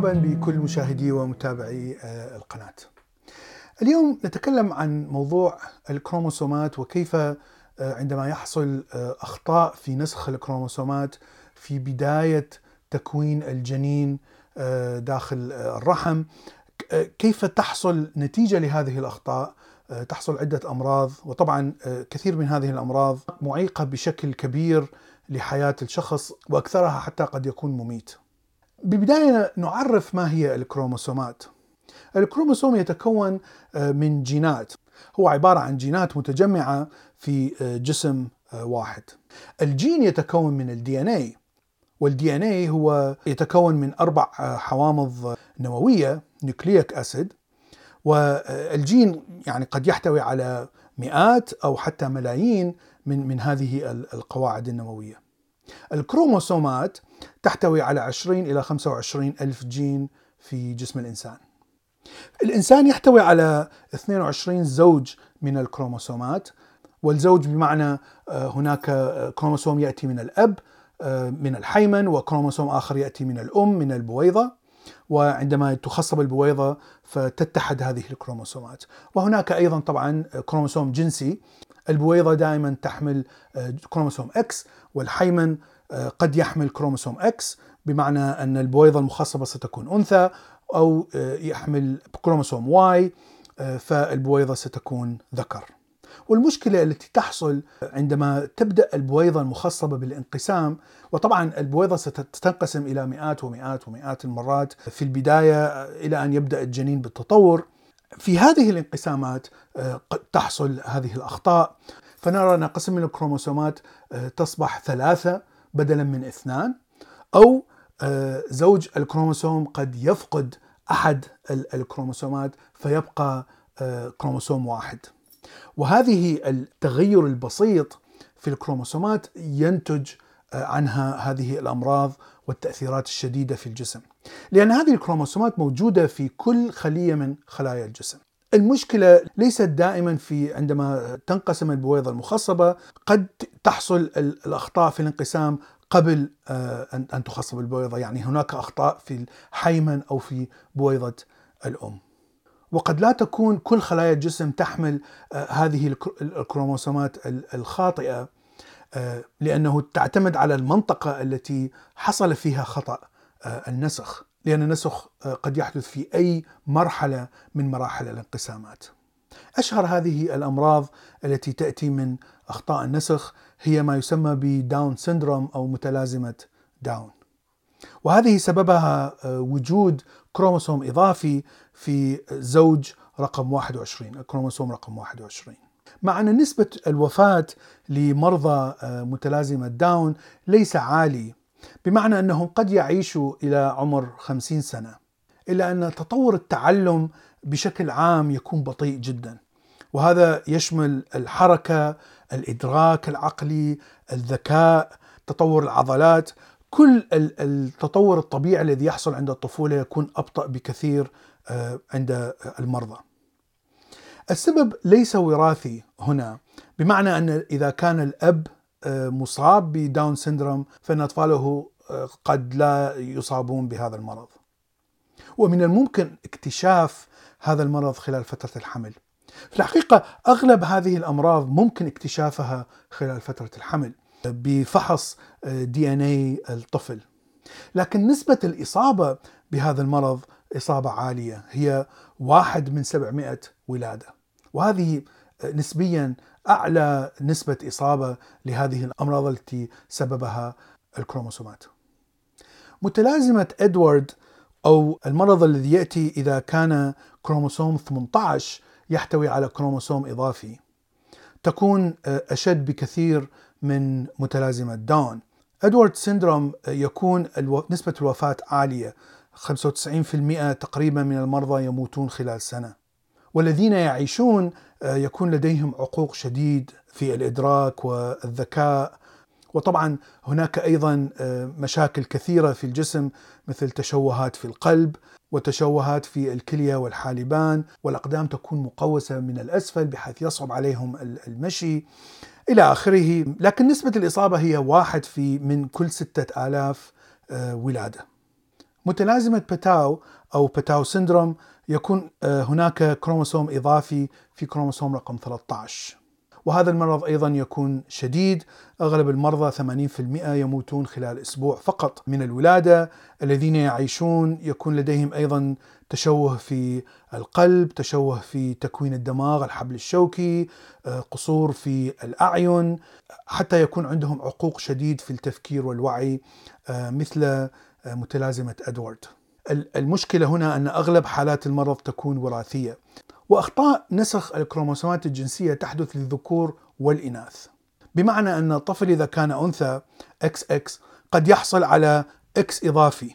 مرحبا بكل مشاهدي ومتابعي آه، القناة. اليوم نتكلم عن موضوع الكروموسومات وكيف آه، عندما يحصل آه، أخطاء في نسخ الكروموسومات في بداية تكوين الجنين داخل الرحم. كيف تحصل نتيجة لهذه الأخطاء؟ تحصل عدة أمراض وطبعا كثير من هذه الأمراض معيقة بشكل كبير لحياة الشخص وأكثرها حتى قد يكون مميت. ببداية نعرف ما هي الكروموسومات. الكروموسوم يتكون آه، من جينات. هو عبارة عن جينات متجمعة في آه، جسم آه، واحد. الجين يتكون من ال DNA وال DNA هو يتكون من أربع حوامض نووية nucleic acid. والجين يعني قد يحتوي على مئات أو حتى ملايين من من هذه القواعد النووية. الكروموسومات تحتوي على 20 إلى 25 ألف جين في جسم الإنسان. الإنسان يحتوي على 22 زوج من الكروموسومات والزوج بمعنى آه، هناك كروموسوم يأتي من الأب آه، من الحيمن وكروموسوم آخر يأتي من الأم من البويضة. وعندما تخصب البويضة فتتحد هذه الكروموسومات. وهناك أيضا طبعا كروموسوم جنسي. البويضة دائما تحمل آه، كروموسوم X والحيمن آه، قد يحمل كروموسوم X بمعنى أن البويضة المخصبة ستكون أنثى أو آه، يحمل كروموسوم Y فالبويضة ستكون ذكر. والمشكلة التي تحصل عندما تبدأ البويضة المخصبة بالانقسام وطبعا البويضة ستنقسم إلى مئات ومئات ومئات المرات في البداية إلى أن يبدأ الجنين بالتطور. في هذه الانقسامات آه، قد تحصل هذه الأخطاء. فنرى أن قسم من الكروموسومات آه، تصبح ثلاثة بدلا من اثنان أو آه، زوج الكروموسوم قد يفقد أحد الكروموسومات فيبقى كروموسوم واحد. وهذه التغير البسيط في الكروموسومات ينتج عنها هذه الأمراض والتأثيرات الشديدة في الجسم. لأن هذه الكروموسومات موجودة في كل خلية من خلايا الجسم. المشكلة ليست دائما في عندما تنقسم البويضة المخصبة قد تحصل الأخطاء في الانقسام قبل آه، أن تخصب البويضة، يعني هناك أخطاء في الحيمن أو في بويضة الأم. وقد لا تكون كل خلايا الجسم تحمل آه، هذه الكروموسومات الخاطئة آه، لأنه تعتمد على المنطقة التي حصل فيها خطأ آه، النسخ لأن النسخ قد يحدث في أي مرحلة من مراحل الانقسامات. أشهر هذه الأمراض التي تأتي من أخطاء النسخ هي ما يسمى ب Down syndrome أو متلازمة داون. وهذه سببها وجود كروموسوم إضافي في زوج رقم 21 الكروموسوم رقم 21 مع أن نسبة الوفاة لمرضى آه، متلازمة داون ليس عالي بمعنى أنهم قد يعيشوا إلى عمر 50 سنة إلا أن تطور التعلم بشكل عام يكون بطيء جدا. وهذا يشمل الحركة الإدراك العقلي الذكاء تطور العضلات. كل التطور الطبيعي الذي يحصل عند الطفولة يكون أبطأ بكثير عند المرضى السبب ليس وراثي هنا بمعنى أن إذا كان الأب آه، مصاب بداون سيندروم فإن أطفاله آه، قد لا يصابون بهذا المرض. ومن الممكن اكتشاف هذا المرض خلال فترة الحمل. في الحقيقة أغلب هذه الأمراض ممكن اكتشافها خلال فترة الحمل بفحص دي إن اي الطفل. لكن نسبة الإصابة بهذا المرض إصابة عالية هي واحد من 700 ولادة. وهذه نسبيا أعلى نسبة إصابة لهذه الأمراض التي سببها الكروموسومات. متلازمة إدوارد أو المرض الذي يأتي إذا كان كروموسوم 18 يحتوي على كروموسوم إضافي تكون أشد بكثير من متلازمة داون. إدوارد سيندروم يكون نسبة الوفاة عالية 95% تقريبا من المرضى يموتون خلال سنة. والذين يعيشون آه، يكون لديهم عقوق شديد في الإدراك والذكاء وطبعا هناك أيضا مشاكل كثيرة في الجسم مثل تشوهات في القلب وتشوهات في الكلية والحالبان والأقدام تكون مقوسة من الأسفل بحيث يصعب عليهم المشي إلى آخره، لكن نسبة الإصابة هي واحد في من كل ستة آلاف ولادة. متلازمة بتاو أو Patau syndrome يكون هناك كروموسوم إضافي في كروموسوم رقم 13 وهذا المرض أيضا يكون شديد. أغلب المرضى 80% يموتون خلال أسبوع فقط من الولادة. الذين يعيشون يكون لديهم أيضا تشوه في القلب تشوه في تكوين الدماغ الحبل الشوكي قصور في الأعين. حتى يكون عندهم عوق شديد في التفكير والوعي مثل متلازمة إدوارد. المشكلة هنا أن أغلب حالات المرض تكون وراثية وأخطاء نسخ الكروموسومات الجنسية تحدث للذكور والإناث. بمعنى أن الطفل إذا كان أنثى X قد يحصل على X إضافي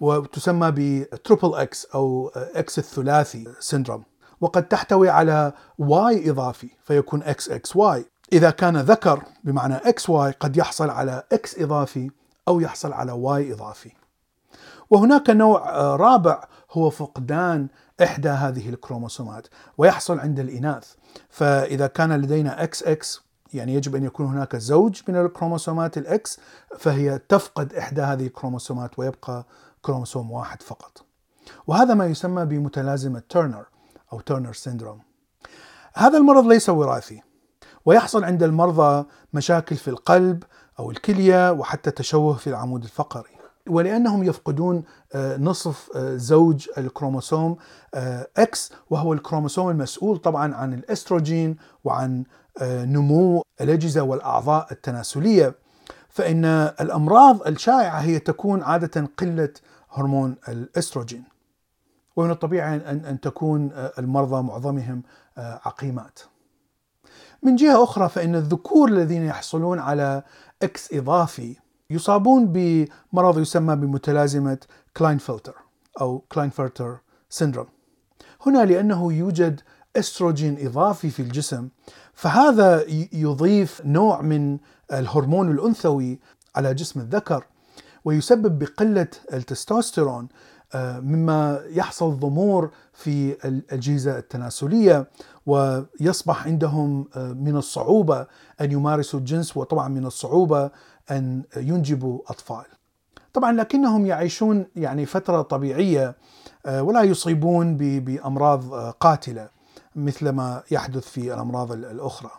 وتسمى ب triple X أو X الثلاثي syndrome وقد تحتوي على واي إضافي فيكون إكس إكس واي إذا كان ذكر بمعنى X Y قد يحصل على X إضافي أو يحصل على Y إضافي وهناك نوع رابع هو فقدان إحدى هذه الكروموسومات ويحصل عند الإناث فإذا كان لدينا X X يعني يجب أن يكون هناك زوج من الكروموسومات ال X فهي تفقد إحدى هذه الكروموسومات ويبقى كروموسوم واحد فقط. وهذا ما يسمى بمتلازمة تيرنر أو Turner syndrome. هذا المرض ليس وراثي ويحصل عند المرضى مشاكل في القلب أو الكلية وحتى تشوه في العمود الفقري. ولأنهم يفقدون نصف زوج الكروموسوم X وهو الكروموسوم المسؤول طبعا عن الأستروجين وعن نمو الأجهزة والأعضاء التناسلية فإن الأمراض الشائعة هي تكون عادة قلة هرمون الأستروجين ومن الطبيعي أن تكون المرضى معظمهم عقيمات. من جهة أخرى فإن الذكور الذين يحصلون على X إضافي يصابون بمرض يسمى بمتلازمة كلاينفلتر أو كلاينفلتر syndrome هنا لأنه يوجد إستروجين إضافي في الجسم فهذا يضيف نوع من الهرمون الأنثوي على جسم الذكر ويسبب بقلة التستوستيرون مما يحصل ضمور في الأجهزة التناسلية ويصبح عندهم من الصعوبة أن يمارسوا الجنس وطبعا من الصعوبة أن ينجبوا أطفال. طبعا لكنهم يعيشون يعني فترة طبيعية ولا يصيبون بأمراض قاتلة مثل ما يحدث في الأمراض الأخرى.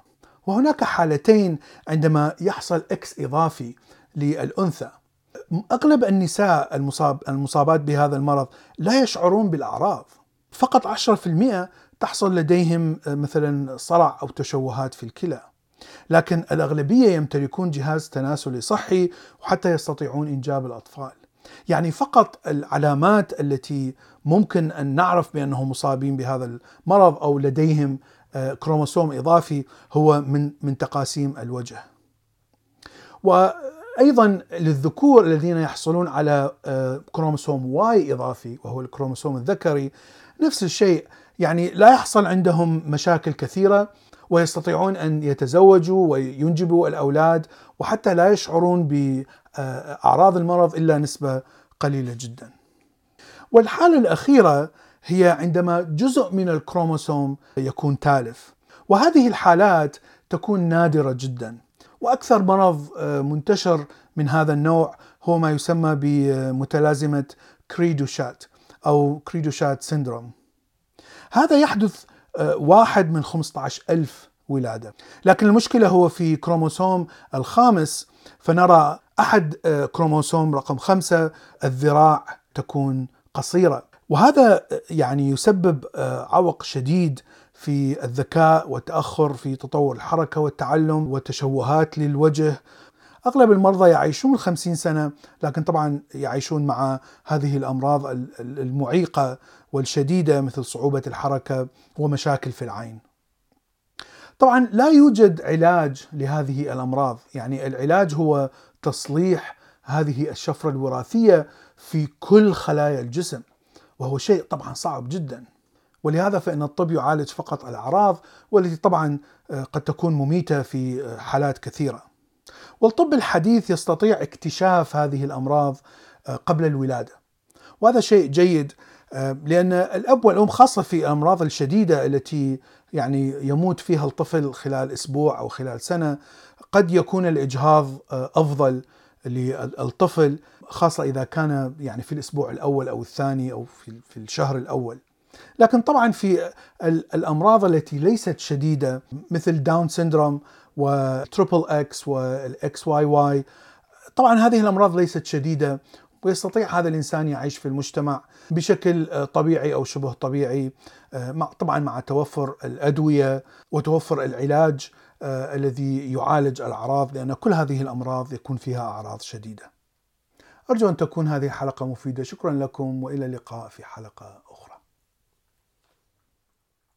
وهناك حالتين عندما يحصل إكس إضافي للأنثى. أغلب النساء المصاب المصابات بهذا المرض لا يشعرون بالأعراض. فقط 10% تحصل لديهم مثلا صرع أو تشوهات في الكلى. لكن الأغلبية يمتلكون جهاز تناسلي صحي وحتى يستطيعون إنجاب الأطفال. يعني فقط العلامات التي ممكن أن نعرف بأنهم مصابين بهذا المرض أو لديهم كروموسوم إضافي هو من من تقاسيم الوجه. وأيضا للذكور الذين يحصلون على كروموسوم Y إضافي وهو الكروموسوم الذكري نفس الشيء يعني لا يحصل عندهم مشاكل كثيرة ويستطيعون أن يتزوجوا وينجبوا الأولاد وحتى لا يشعرون باعراض المرض إلا نسبة قليلة جدا. والحالة الأخيرة هي عندما جزء من الكروموسوم يكون تالف وهذه الحالات تكون نادرة جدا وأكثر مرض منتشر من هذا النوع هو ما يسمى بمتلازمة كريدوشات أو كريدوشات سيندروم. هذا يحدث واحد من 15 ألف ولادة لكن المشكلة هو في كروموسوم الخامس فنرى أحد كروموسوم رقم خمسة الذراع تكون قصيرة وهذا يعني يسبب عوق شديد في الذكاء والتأخر في تطور الحركة والتعلم وتشوهات للوجه. أغلب المرضى يعيشون 50 سنة لكن طبعا يعيشون مع هذه الأمراض المعيقة والشديدة مثل صعوبة الحركة ومشاكل في العين. طبعا لا يوجد علاج لهذه الأمراض. يعني العلاج هو تصليح هذه الشفرة الوراثية في كل خلايا الجسم وهو شيء طبعا صعب جدا. ولهذا فإن الطب يعالج فقط الأعراض والتي طبعا قد تكون مميتة في حالات كثيرة والطب الحديث يستطيع اكتشاف هذه الأمراض آه، قبل الولادة وهذا شيء جيد آه، لأن الأب والأم خاصة في الأمراض الشديدة التي يعني يموت فيها الطفل خلال أسبوع أو خلال سنة قد يكون الإجهاض آه، أفضل للطفل خاصة إذا كان يعني في الأسبوع الأول أو الثاني أو في الشهر الأول. لكن طبعا في الأمراض التي ليست شديدة مثل Down syndrome و triple X وال X Y Y طبعا هذه الأمراض ليست شديدة ويستطيع هذا الإنسان يعيش في المجتمع بشكل طبيعي أو شبه طبيعي طبعا مع توفر الأدوية وتوفر العلاج آه، الذي يعالج الأعراض لأن كل هذه الأمراض يكون فيها أعراض شديدة. أرجو أن تكون هذه الحلقة مفيدة، شكرا لكم وإلى اللقاء في حلقة